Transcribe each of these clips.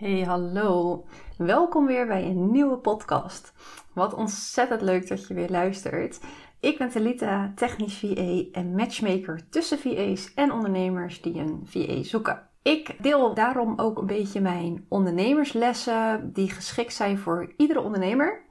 Hey, hallo. Welkom weer bij een nieuwe podcast. Wat ontzettend leuk dat je weer luistert. Ik ben Talita, technisch VA en matchmaker tussen VA's en ondernemers die een VA zoeken. Ik deel daarom ook een beetje mijn ondernemerslessen die geschikt zijn voor iedere ondernemer.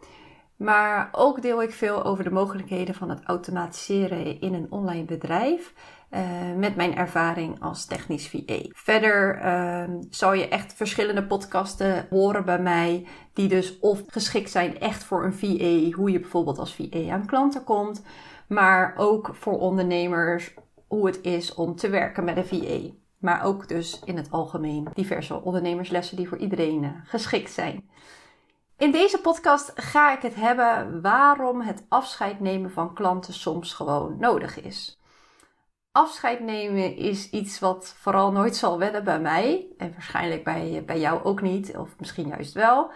Maar ook deel ik veel over de mogelijkheden van het automatiseren in een online bedrijf uh, met mijn ervaring als technisch VA. Verder uh, zal je echt verschillende podcasten horen bij mij, die dus of geschikt zijn echt voor een VA, hoe je bijvoorbeeld als VA aan klanten komt, maar ook voor ondernemers hoe het is om te werken met een VA. Maar ook dus in het algemeen diverse ondernemerslessen die voor iedereen uh, geschikt zijn. In deze podcast ga ik het hebben waarom het afscheid nemen van klanten soms gewoon nodig is afscheid nemen is iets wat vooral nooit zal wennen bij mij. En waarschijnlijk bij, bij jou ook niet, of misschien juist wel.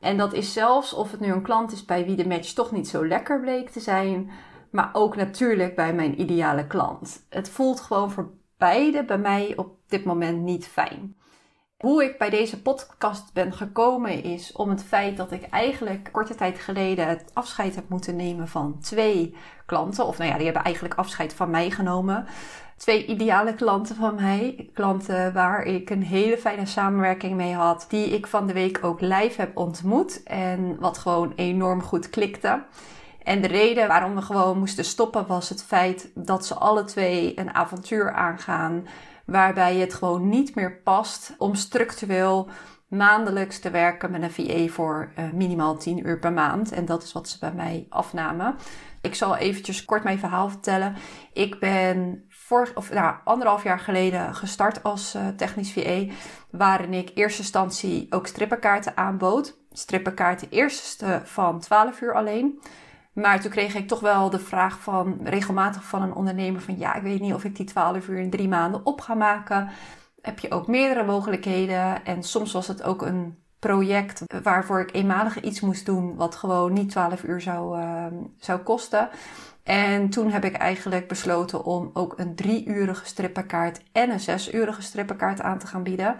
En dat is zelfs of het nu een klant is bij wie de match toch niet zo lekker bleek te zijn. Maar ook natuurlijk bij mijn ideale klant. Het voelt gewoon voor beide bij mij op dit moment niet fijn. Hoe ik bij deze podcast ben gekomen is om het feit dat ik eigenlijk korte tijd geleden het afscheid heb moeten nemen van twee klanten. Of nou ja, die hebben eigenlijk afscheid van mij genomen. Twee ideale klanten van mij. Klanten waar ik een hele fijne samenwerking mee had. Die ik van de week ook live heb ontmoet. En wat gewoon enorm goed klikte. En de reden waarom we gewoon moesten stoppen was het feit dat ze alle twee een avontuur aangaan waarbij het gewoon niet meer past om structureel maandelijks te werken met een VA voor uh, minimaal 10 uur per maand. En dat is wat ze bij mij afnamen. Ik zal eventjes kort mijn verhaal vertellen. Ik ben vorig, of, nou, anderhalf jaar geleden gestart als uh, technisch VA, waarin ik eerste instantie ook strippenkaarten aanbood. Strippenkaarten eerste van 12 uur alleen. Maar toen kreeg ik toch wel de vraag van regelmatig van een ondernemer van ja, ik weet niet of ik die 12 uur in drie maanden op ga maken. Heb je ook meerdere mogelijkheden. En soms was het ook een project waarvoor ik eenmalig iets moest doen wat gewoon niet 12 uur zou, uh, zou kosten. En toen heb ik eigenlijk besloten om ook een drie-urige strippenkaart en een zes-urige strippenkaart aan te gaan bieden.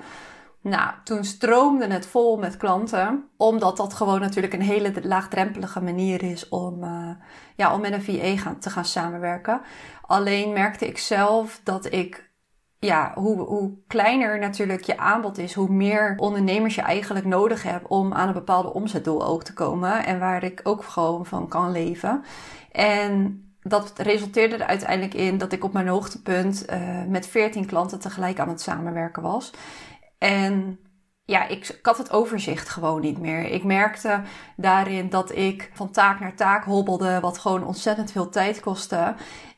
Nou, toen stroomde het vol met klanten, omdat dat gewoon natuurlijk een hele laagdrempelige manier is om, uh, ja, om met een VA gaan, te gaan samenwerken. Alleen merkte ik zelf dat ik, ja, hoe, hoe kleiner natuurlijk je aanbod is, hoe meer ondernemers je eigenlijk nodig hebt om aan een bepaalde omzetdoel ook te komen. En waar ik ook gewoon van kan leven. En dat resulteerde er uiteindelijk in dat ik op mijn hoogtepunt uh, met 14 klanten tegelijk aan het samenwerken was. En ja, ik, ik, had het overzicht gewoon niet meer. Ik merkte daarin dat ik van taak naar taak hobbelde, wat gewoon ontzettend veel tijd kostte.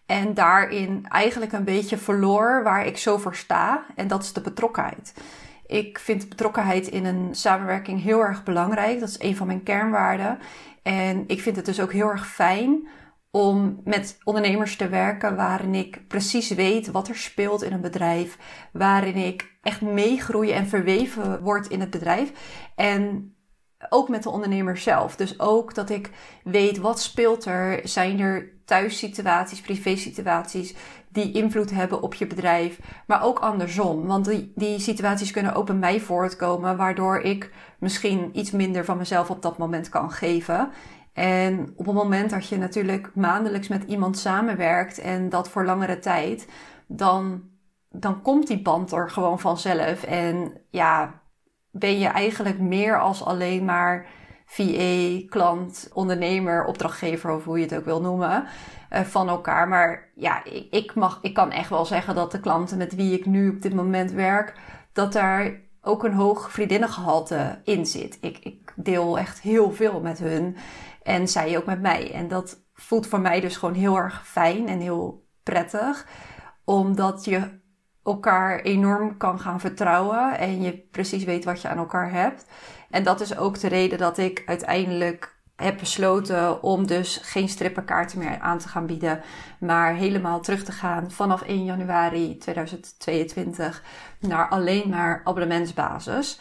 En daarin eigenlijk een beetje verloor waar ik zo voor sta. En dat is de betrokkenheid. Ik vind betrokkenheid in een samenwerking heel erg belangrijk. Dat is een van mijn kernwaarden. En ik vind het dus ook heel erg fijn om met ondernemers te werken waarin ik precies weet wat er speelt in een bedrijf, waarin ik echt meegroei en verweven word in het bedrijf. En ook met de ondernemer zelf. Dus ook dat ik weet wat speelt er. Zijn er thuissituaties, privésituaties die invloed hebben op je bedrijf. Maar ook andersom. Want die, die situaties kunnen ook bij mij voortkomen. Waardoor ik misschien iets minder van mezelf op dat moment kan geven. En op het moment dat je natuurlijk maandelijks met iemand samenwerkt en dat voor langere tijd, dan, dan komt die band er gewoon vanzelf. En ja, ben je eigenlijk meer als alleen maar VA, klant, ondernemer, opdrachtgever of hoe je het ook wil noemen, uh, van elkaar. Maar ja, ik, ik, mag, ik kan echt wel zeggen dat de klanten met wie ik nu op dit moment werk, dat daar ook een hoog vriendinnengehalte in zit. Ik, ik deel echt heel veel met hun. En zij ook met mij. En dat voelt voor mij dus gewoon heel erg fijn en heel prettig. Omdat je elkaar enorm kan gaan vertrouwen. En je precies weet wat je aan elkaar hebt. En dat is ook de reden dat ik uiteindelijk heb besloten om dus geen strippenkaarten meer aan te gaan bieden, maar helemaal terug te gaan vanaf 1 januari 2022 naar alleen maar abonnementsbasis.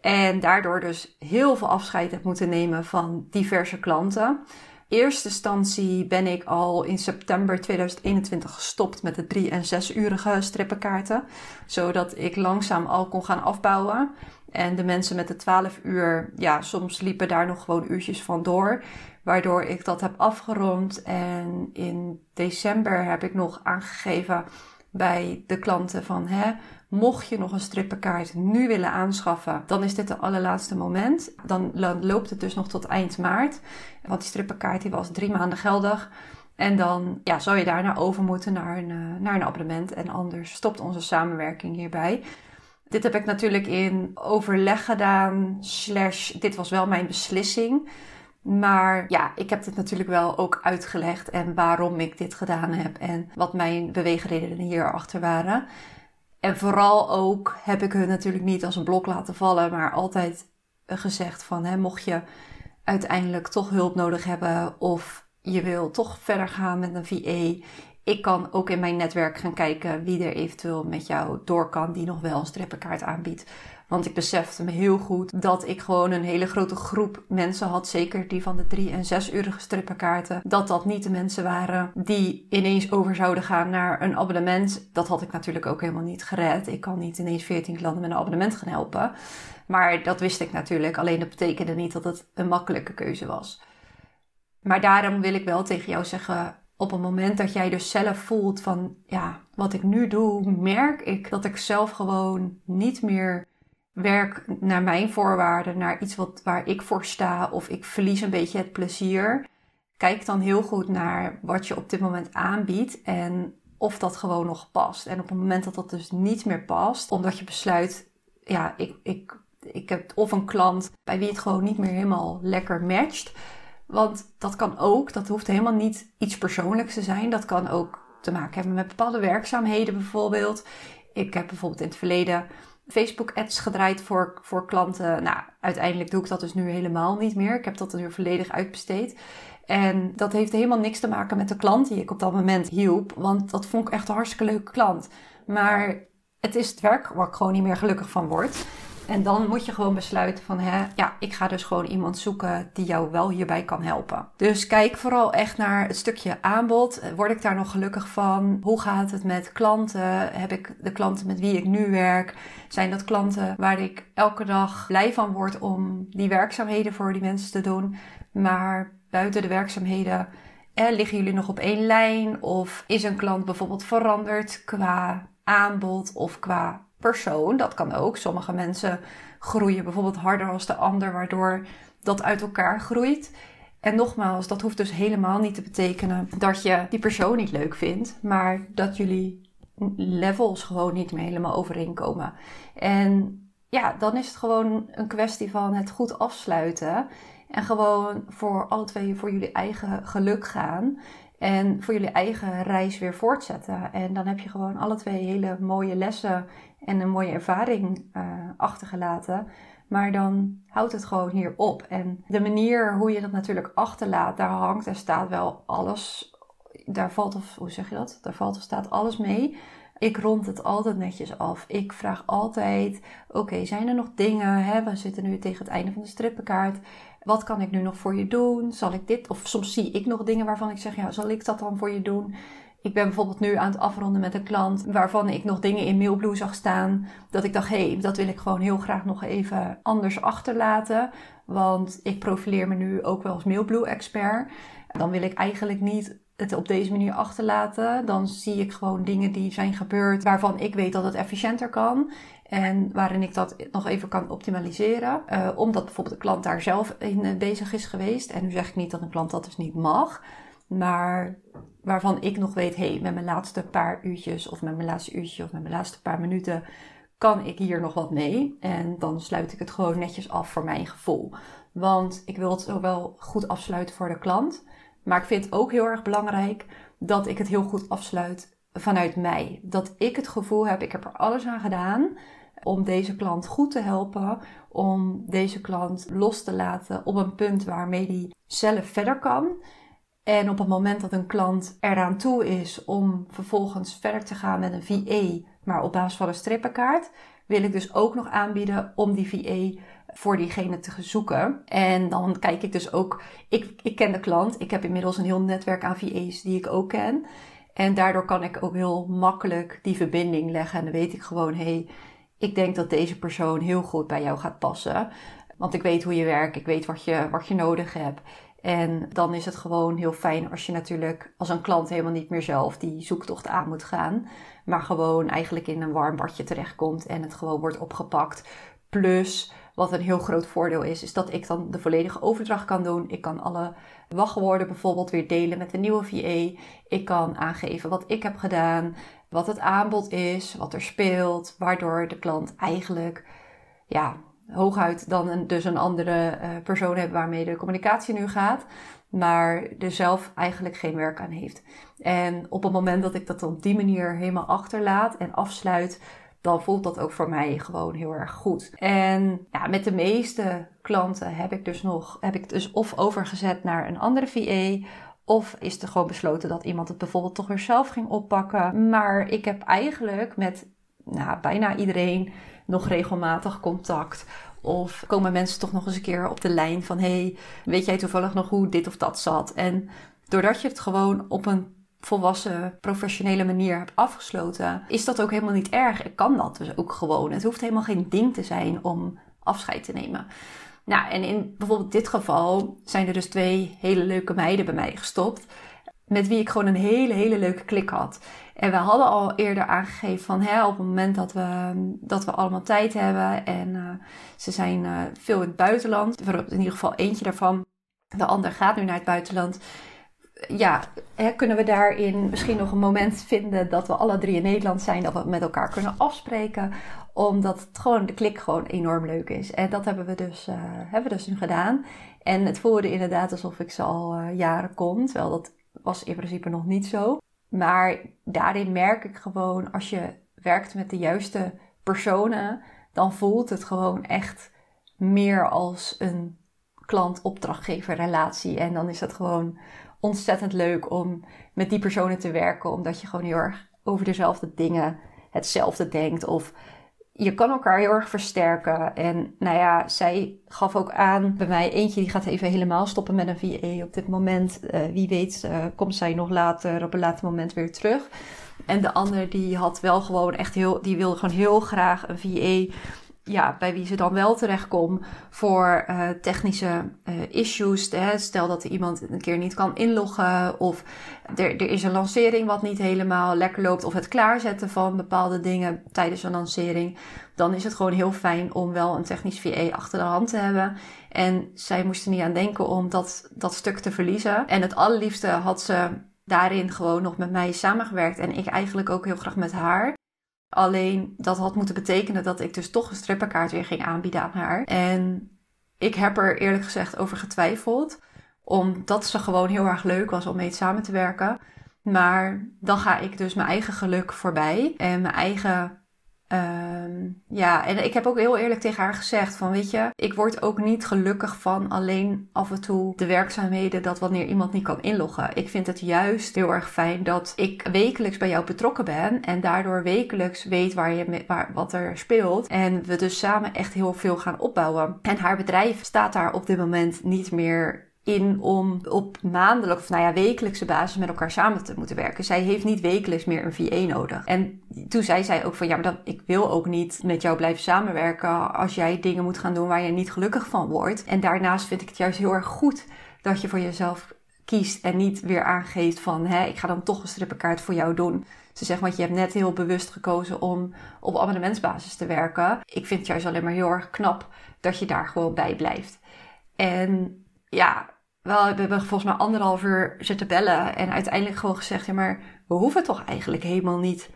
En daardoor dus heel veel afscheid heb moeten nemen van diverse klanten. eerste instantie ben ik al in september 2021 gestopt met de drie- en zes-urige strippenkaarten. Zodat ik langzaam al kon gaan afbouwen. En de mensen met de 12 uur, ja, soms liepen daar nog gewoon uurtjes van door. Waardoor ik dat heb afgerond. En in december heb ik nog aangegeven bij de klanten van hè, mocht je nog een strippenkaart nu willen aanschaffen, dan is dit het allerlaatste moment. Dan loopt het dus nog tot eind maart. Want die strippenkaart die was drie maanden geldig. En dan ja, zou je daarna over moeten naar een, eh, naar een abonnement. En anders stopt onze samenwerking hierbij. Dit heb ik natuurlijk in overleg gedaan. Slash, dit was wel mijn beslissing. Maar ja, ik heb dit natuurlijk wel ook uitgelegd en waarom ik dit gedaan heb en wat mijn beweegredenen hierachter waren. En vooral ook heb ik hun natuurlijk niet als een blok laten vallen, maar altijd gezegd van hè, mocht je uiteindelijk toch hulp nodig hebben of je wil toch verder gaan met een VA. Ik kan ook in mijn netwerk gaan kijken wie er eventueel met jou door kan die nog wel een strippenkaart aanbiedt. Want ik besefte me heel goed dat ik gewoon een hele grote groep mensen had. Zeker die van de drie- en zes-urige strippenkaarten. Dat dat niet de mensen waren die ineens over zouden gaan naar een abonnement. Dat had ik natuurlijk ook helemaal niet gered. Ik kan niet ineens 14 klanten met een abonnement gaan helpen. Maar dat wist ik natuurlijk. Alleen dat betekende niet dat het een makkelijke keuze was. Maar daarom wil ik wel tegen jou zeggen. Op het moment dat jij dus zelf voelt van ja, wat ik nu doe, merk ik dat ik zelf gewoon niet meer werk naar mijn voorwaarden, naar iets wat, waar ik voor sta, of ik verlies een beetje het plezier. Kijk dan heel goed naar wat je op dit moment aanbiedt en of dat gewoon nog past. En op het moment dat dat dus niet meer past, omdat je besluit, ja, ik, ik, ik heb of een klant bij wie het gewoon niet meer helemaal lekker matcht. Want dat kan ook, dat hoeft helemaal niet iets persoonlijks te zijn. Dat kan ook te maken hebben met bepaalde werkzaamheden bijvoorbeeld. Ik heb bijvoorbeeld in het verleden Facebook ads gedraaid voor, voor klanten. Nou, uiteindelijk doe ik dat dus nu helemaal niet meer. Ik heb dat nu volledig uitbesteed. En dat heeft helemaal niks te maken met de klant die ik op dat moment hielp. Want dat vond ik echt een hartstikke leuke klant. Maar het is het werk waar ik gewoon niet meer gelukkig van word. En dan moet je gewoon besluiten van, hè, ja, ik ga dus gewoon iemand zoeken die jou wel hierbij kan helpen. Dus kijk vooral echt naar het stukje aanbod. Word ik daar nog gelukkig van? Hoe gaat het met klanten? Heb ik de klanten met wie ik nu werk? Zijn dat klanten waar ik elke dag blij van word om die werkzaamheden voor die mensen te doen? Maar buiten de werkzaamheden, liggen jullie nog op één lijn? Of is een klant bijvoorbeeld veranderd qua aanbod of qua persoon. Dat kan ook. Sommige mensen groeien bijvoorbeeld harder als de ander, waardoor dat uit elkaar groeit. En nogmaals, dat hoeft dus helemaal niet te betekenen dat je die persoon niet leuk vindt, maar dat jullie levels gewoon niet meer helemaal overeenkomen. En ja, dan is het gewoon een kwestie van het goed afsluiten en gewoon voor alle twee voor jullie eigen geluk gaan. En voor jullie eigen reis weer voortzetten. En dan heb je gewoon alle twee hele mooie lessen en een mooie ervaring uh, achtergelaten. Maar dan houdt het gewoon hier op. En de manier hoe je dat natuurlijk achterlaat, daar hangt en staat wel alles. Daar valt of, hoe zeg je dat? Daar valt of staat alles mee. Ik rond het altijd netjes af. Ik vraag altijd: oké, zijn er nog dingen? Hè? We zitten nu tegen het einde van de strippenkaart. Wat kan ik nu nog voor je doen? Zal ik dit? Of soms zie ik nog dingen waarvan ik zeg: ja, zal ik dat dan voor je doen? Ik ben bijvoorbeeld nu aan het afronden met een klant waarvan ik nog dingen in Mailblue zag staan. Dat ik dacht, hé, hey, dat wil ik gewoon heel graag nog even anders achterlaten. Want ik profileer me nu ook wel als Mailblue-expert. Dan wil ik eigenlijk niet het op deze manier achterlaten. Dan zie ik gewoon dingen die zijn gebeurd waarvan ik weet dat het efficiënter kan. En waarin ik dat nog even kan optimaliseren. Uh, omdat bijvoorbeeld de klant daar zelf in eh, bezig is geweest. En nu zeg ik niet dat een klant dat dus niet mag. Maar waarvan ik nog weet, hé, hey, met mijn laatste paar uurtjes of met mijn laatste uurtje of met mijn laatste paar minuten kan ik hier nog wat mee. En dan sluit ik het gewoon netjes af voor mijn gevoel. Want ik wil het zowel goed afsluiten voor de klant. Maar ik vind het ook heel erg belangrijk dat ik het heel goed afsluit vanuit mij. Dat ik het gevoel heb, ik heb er alles aan gedaan om deze klant goed te helpen. Om deze klant los te laten op een punt waarmee die zelf verder kan. En op het moment dat een klant eraan toe is om vervolgens verder te gaan met een VA, maar op basis van een strippenkaart, wil ik dus ook nog aanbieden om die VA voor diegene te zoeken. En dan kijk ik dus ook, ik, ik ken de klant. Ik heb inmiddels een heel netwerk aan VA's die ik ook ken. En daardoor kan ik ook heel makkelijk die verbinding leggen. En dan weet ik gewoon, hé, hey, ik denk dat deze persoon heel goed bij jou gaat passen. Want ik weet hoe je werkt, ik weet wat je, wat je nodig hebt. En dan is het gewoon heel fijn als je natuurlijk als een klant helemaal niet meer zelf die zoektocht aan moet gaan. Maar gewoon eigenlijk in een warm badje terechtkomt en het gewoon wordt opgepakt. Plus, wat een heel groot voordeel is, is dat ik dan de volledige overdracht kan doen. Ik kan alle wachtwoorden bijvoorbeeld weer delen met de nieuwe VA. Ik kan aangeven wat ik heb gedaan, wat het aanbod is, wat er speelt. Waardoor de klant eigenlijk ja, hooguit dan een, dus een andere uh, persoon heeft waarmee de communicatie nu gaat, maar er zelf eigenlijk geen werk aan heeft. En op het moment dat ik dat op die manier helemaal achterlaat en afsluit, dan voelt dat ook voor mij gewoon heel erg goed. En ja, met de meeste klanten heb ik dus nog, heb ik dus of overgezet naar een andere VA. Of is er gewoon besloten dat iemand het bijvoorbeeld toch weer zelf ging oppakken. Maar ik heb eigenlijk met nou, bijna iedereen nog regelmatig contact. Of komen mensen toch nog eens een keer op de lijn van: hey, weet jij toevallig nog hoe dit of dat zat? En doordat je het gewoon op een volwassen, professionele manier hebt afgesloten, is dat ook helemaal niet erg. Ik kan dat dus ook gewoon. Het hoeft helemaal geen ding te zijn om afscheid te nemen. Nou, en in bijvoorbeeld dit geval zijn er dus twee hele leuke meiden bij mij gestopt. Met wie ik gewoon een hele, hele leuke klik had. En we hadden al eerder aangegeven van hè, op het moment dat we, dat we allemaal tijd hebben. En uh, ze zijn uh, veel in het buitenland. In ieder geval eentje daarvan. De ander gaat nu naar het buitenland. Ja, hè, kunnen we daarin misschien nog een moment vinden dat we alle drie in Nederland zijn. Dat we met elkaar kunnen afspreken. Omdat het gewoon, de klik gewoon enorm leuk is. En dat hebben we dus, uh, hebben we dus nu gedaan. En het voelde inderdaad alsof ik ze al jaren kon. Terwijl dat was in principe nog niet zo. Maar daarin merk ik gewoon, als je werkt met de juiste personen, dan voelt het gewoon echt meer als een klant-opdrachtgever relatie. En dan is het gewoon ontzettend leuk om met die personen te werken, omdat je gewoon heel erg over dezelfde dingen hetzelfde denkt. Of je kan elkaar heel erg versterken. En nou ja, zij gaf ook aan bij mij, eentje die gaat even helemaal stoppen met een VA op dit moment. Uh, wie weet uh, komt zij nog later op een later moment weer terug. En de ander die had wel gewoon echt heel, die wilde gewoon heel graag een VA ja, bij wie ze dan wel terechtkomt voor uh, technische uh, issues. Hè. Stel dat iemand een keer niet kan inloggen of er, er is een lancering wat niet helemaal lekker loopt of het klaarzetten van bepaalde dingen tijdens een lancering. Dan is het gewoon heel fijn om wel een technisch VA achter de hand te hebben. En zij moesten niet aan denken om dat, dat stuk te verliezen. En het allerliefste had ze daarin gewoon nog met mij samengewerkt en ik eigenlijk ook heel graag met haar. Alleen dat had moeten betekenen dat ik dus toch een strippenkaart weer ging aanbieden aan haar. En ik heb er eerlijk gezegd over getwijfeld. Omdat ze gewoon heel erg leuk was om mee samen te werken. Maar dan ga ik dus mijn eigen geluk voorbij. En mijn eigen Um, ja, en ik heb ook heel eerlijk tegen haar gezegd van, weet je, ik word ook niet gelukkig van alleen af en toe de werkzaamheden dat wanneer iemand niet kan inloggen. Ik vind het juist heel erg fijn dat ik wekelijks bij jou betrokken ben en daardoor wekelijks weet waar je, waar, wat er speelt. En we dus samen echt heel veel gaan opbouwen. En haar bedrijf staat daar op dit moment niet meer in om op maandelijks of nou ja, wekelijkse basis met elkaar samen te moeten werken. Zij heeft niet wekelijks meer een VA nodig. En toen zei zij ook van ja, maar ik wil ook niet met jou blijven samenwerken als jij dingen moet gaan doen waar je niet gelukkig van wordt. En daarnaast vind ik het juist heel erg goed dat je voor jezelf kiest en niet weer aangeeft van hè, ik ga dan toch een strippenkaart voor jou doen. Ze zegt, want je hebt net heel bewust gekozen om op abonnementsbasis te werken. Ik vind het juist alleen maar heel erg knap dat je daar gewoon bij blijft. En ja, wel, we hebben volgens mij anderhalf uur zitten bellen en uiteindelijk gewoon gezegd: ja, maar we hoeven toch eigenlijk helemaal niet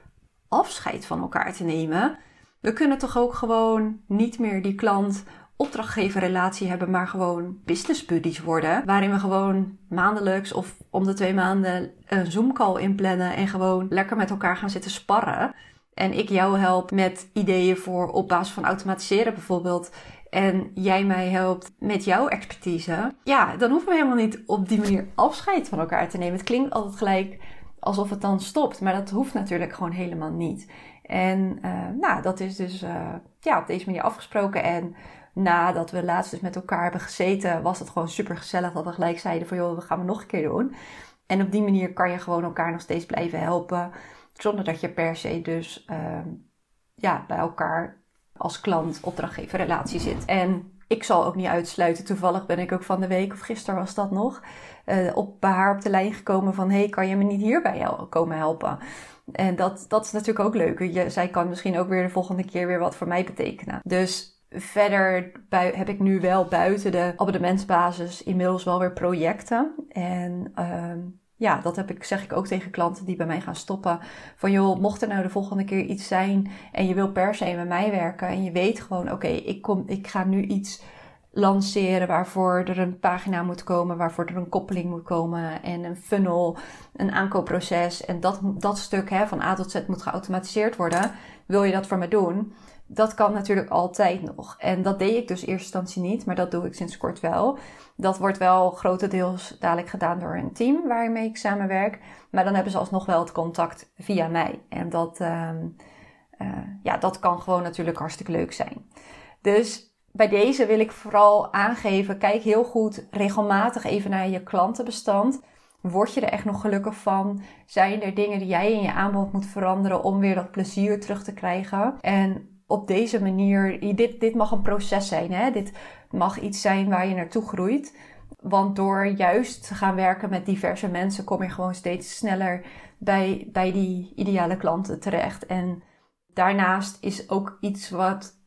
afscheid van elkaar te nemen. We kunnen toch ook gewoon niet meer die klant opdrachtgever relatie hebben, maar gewoon business buddies worden. Waarin we gewoon maandelijks of om de twee maanden een Zoom call inplannen en gewoon lekker met elkaar gaan zitten sparren. En ik jou help met ideeën voor op basis van automatiseren bijvoorbeeld en jij mij helpt met jouw expertise, ja, dan hoeven we helemaal niet op die manier afscheid van elkaar te nemen. Het klinkt altijd gelijk alsof het dan stopt, maar dat hoeft natuurlijk gewoon helemaal niet. En uh, nou, dat is dus uh, ja, op deze manier afgesproken. En nadat we laatst dus met elkaar hebben gezeten, was het gewoon super gezellig dat we gelijk zeiden van joh, we gaan het nog een keer doen. En op die manier kan je gewoon elkaar nog steeds blijven helpen. Zonder dat je per se dus ehm, ja, bij elkaar als klant opdrachtgever relatie zit. En ik zal ook niet uitsluiten. Toevallig ben ik ook van de week, of gisteren was dat nog, uh, op, haar op de lijn gekomen van... hey, kan je me niet hierbij komen helpen? En dat, dat is natuurlijk ook leuk. Je, zij kan misschien ook weer de volgende keer weer wat voor mij betekenen. Dus verder heb ik nu wel buiten de abonnementsbasis inmiddels wel weer projecten. En uh, ja, dat heb ik, zeg ik ook tegen klanten die bij mij gaan stoppen. Van joh, mocht er nou de volgende keer iets zijn en je wil per se met mij werken en je weet gewoon, oké, ik ik, ik ga nu iets lanceren waarvoor er een pagina moet komen, waarvoor er een koppeling moet komen en een funnel, een aankoopproces en dat, dat stuk hè, van A tot Z moet geautomatiseerd worden. Wil je dat voor me doen? Dat kan natuurlijk altijd nog. En dat deed ik dus in eerste instantie niet, maar dat doe ik sinds kort wel. Dat wordt wel grotendeels dadelijk gedaan door een team waarmee ik samenwerk. Maar dan hebben ze alsnog wel het contact via mij. En dat, uh, uh, ja, dat kan gewoon natuurlijk hartstikke leuk zijn. Dus bij deze wil ik vooral aangeven: kijk heel goed regelmatig even naar je klantenbestand. Word je er echt nog gelukkig van? Zijn er dingen die jij in je aanbod moet veranderen om weer dat plezier terug te krijgen? En op deze manier, dit, dit mag een proces zijn. Hè? Dit mag iets zijn waar je naartoe groeit. Want door juist te gaan werken met diverse mensen, kom je gewoon steeds sneller bij, bij die ideale klanten terecht. En daarnaast is ook iets wat,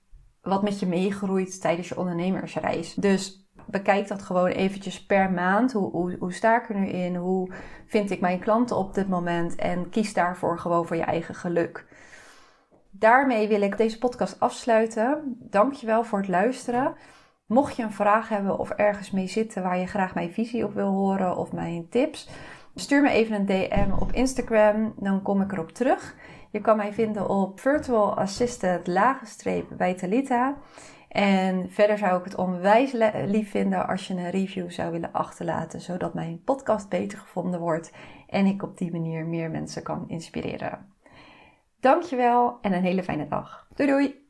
wat met je meegroeit tijdens je ondernemersreis. Dus bekijk dat gewoon eventjes per maand. Hoe, hoe, hoe sta ik er nu in? Hoe vind ik mijn klanten op dit moment? En kies daarvoor gewoon voor je eigen geluk daarmee wil ik deze podcast afsluiten. Dankjewel voor het luisteren. Mocht je een vraag hebben of ergens mee zitten waar je graag mijn visie op wil horen of mijn tips, stuur me even een DM op Instagram, dan kom ik erop terug. Je kan mij vinden op virtual assistant bij Talita. En verder zou ik het onwijs lief vinden als je een review zou willen achterlaten, zodat mijn podcast beter gevonden wordt en ik op die manier meer mensen kan inspireren. Dankjewel en een hele fijne dag. Doei doei!